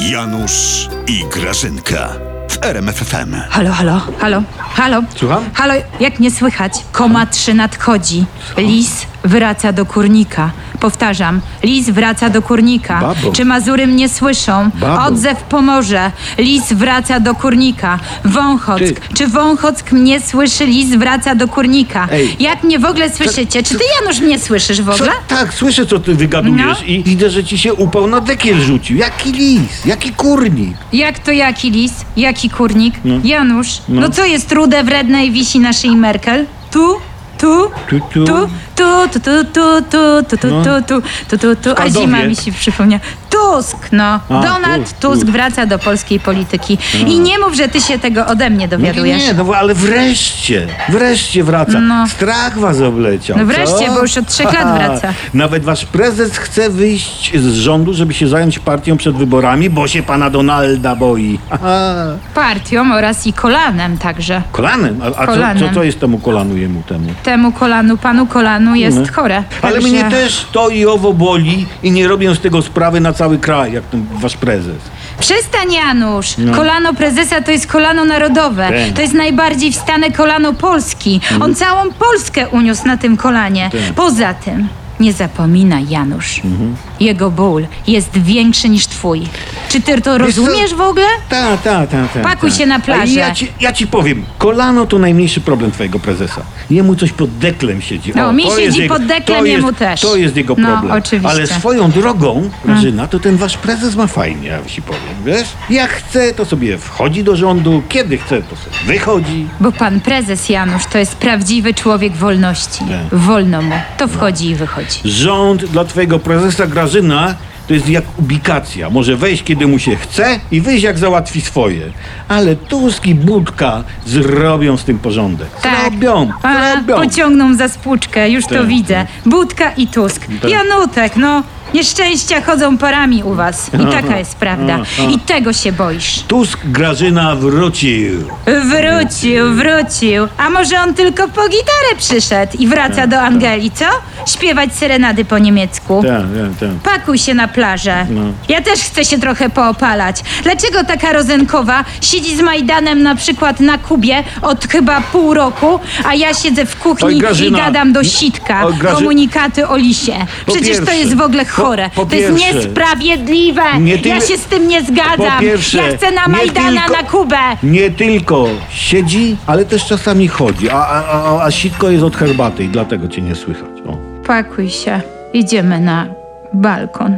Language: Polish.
Janusz i Grażynka w RMFFM. Halo, halo, halo, halo. Słucham? Halo, jak nie słychać? Koma 3 nadchodzi. Lis wraca do kurnika. Powtarzam, lis wraca do kurnika. Babo. Czy Mazury mnie słyszą? Babo. Odzew pomoże. Lis wraca do kurnika. Wąchock. Ty. Czy Wąchock mnie słyszy? Lis wraca do kurnika. Ej. Jak mnie w ogóle słyszycie? Czy ty, Janusz, mnie słyszysz w Co, ogóle? tak, słyszę, co ty wygadujesz No. i widzę, że ci się upał na dekiel rzucił. Jaki lis, jaki kurnik. Jak to jaki lis? Jaki kurnik? Janusz, no. No. co jest rude, wredne i wisi na szyi Merkel? Tu? Tu? Tu, tu. Tu? Tu, tu, tu, tu, tu, tu, tu, No. tu, tu, tu, tu, tu, a Skardowie. zima mi się przypomnia. Tusk, no. Donald Tusk, Tusk, wraca do polskiej polityki. I nie mów, że ty się tego ode mnie Nie, dowiadujesz. nie, no ale wreszcie, wreszcie wraca. No. Strach was obleciał. No wreszcie, co? bo już od trzech lat wraca. Nawet wasz prezes chce wyjść z rządu, żeby się zająć partią przed wyborami, bo się pana Donalda boi. Aha. Partią oraz i kolanem także. Kolanem? A, a co, Kolanem. co to jest temu kolanu jemu temu? Temu kolanu, panu kolanu jest No. chore. Ale Także- mnie też to i owo boli i nie robią z tego sprawy na cały kraj, jak ten wasz prezes. Przestań Janusz! No. Kolano prezesa to jest kolano narodowe. Tak. To jest najbardziej wstane kolano Polski. Mhm. On całą Polskę uniósł na tym kolanie. Tak. Poza tym, nie zapominaj Janusz, Mhm. jego ból jest większy niż twój. Czy ty to Wiesz co? rozumiesz w ogóle? Ta, ta, ta, ta. Pakuj ta. się na plażę. A Ja ci, ja ci powiem, kolano to najmniejszy problem twojego prezesa. Jemu coś pod deklem siedzi. No, mi to siedzi jest pod deklem, to jemu jest, też. To jest jego No, problem. oczywiście. Ale swoją drogą, Grażyna, to ten wasz prezes ma fajnie, ja ci powiem, wiesz? Jak chce, to sobie wchodzi do rządu, kiedy chce, to sobie wychodzi. Bo pan prezes Janusz to jest prawdziwy człowiek wolności. Tak. Wolno mu. To wchodzi i wychodzi. Rząd dla twojego prezesa Grażyna to jest jak ubikacja. Może wejść, kiedy mu się chce i wyjść, jak załatwi swoje. Ale Tusk i Budka zrobią z tym porządek. Zrobią, Tak. A, zrobią. pociągną za spłuczkę, już to Tak, widzę. Budka i Tusk. Tak. Janutek, no. Nieszczęścia chodzą parami u was. I taka jest prawda. I tego się boisz. Tusk Grażyna wrócił. Wrócił, wrócił. A może on tylko po gitarę przyszedł i wraca do Angeli, co? Śpiewać serenady po niemiecku. Tak, tak, tak. Pakuj się na plażę. No. Ja też chcę się trochę poopalać. Dlaczego taka Rozenkowa siedzi z Majdanem na przykład na Kubie od chyba pół roku, a ja siedzę w kuchni Oj, i gadam do sitka Oj, Graży- komunikaty o lisie. Po Przecież to pierwsze, jest w ogóle po- chore. po to jest pierwsze, niesprawiedliwe. nie tyle- Ja się z tym nie Po zgadzam. pierwsze, ja chcę na nie Majdana tylko- na Kubę. Nie tylko siedzi, ale też czasami chodzi. A, a, a, a sitko jest od herbaty i dlatego cię nie słychać. O. Pakuj się. Idziemy na balkon.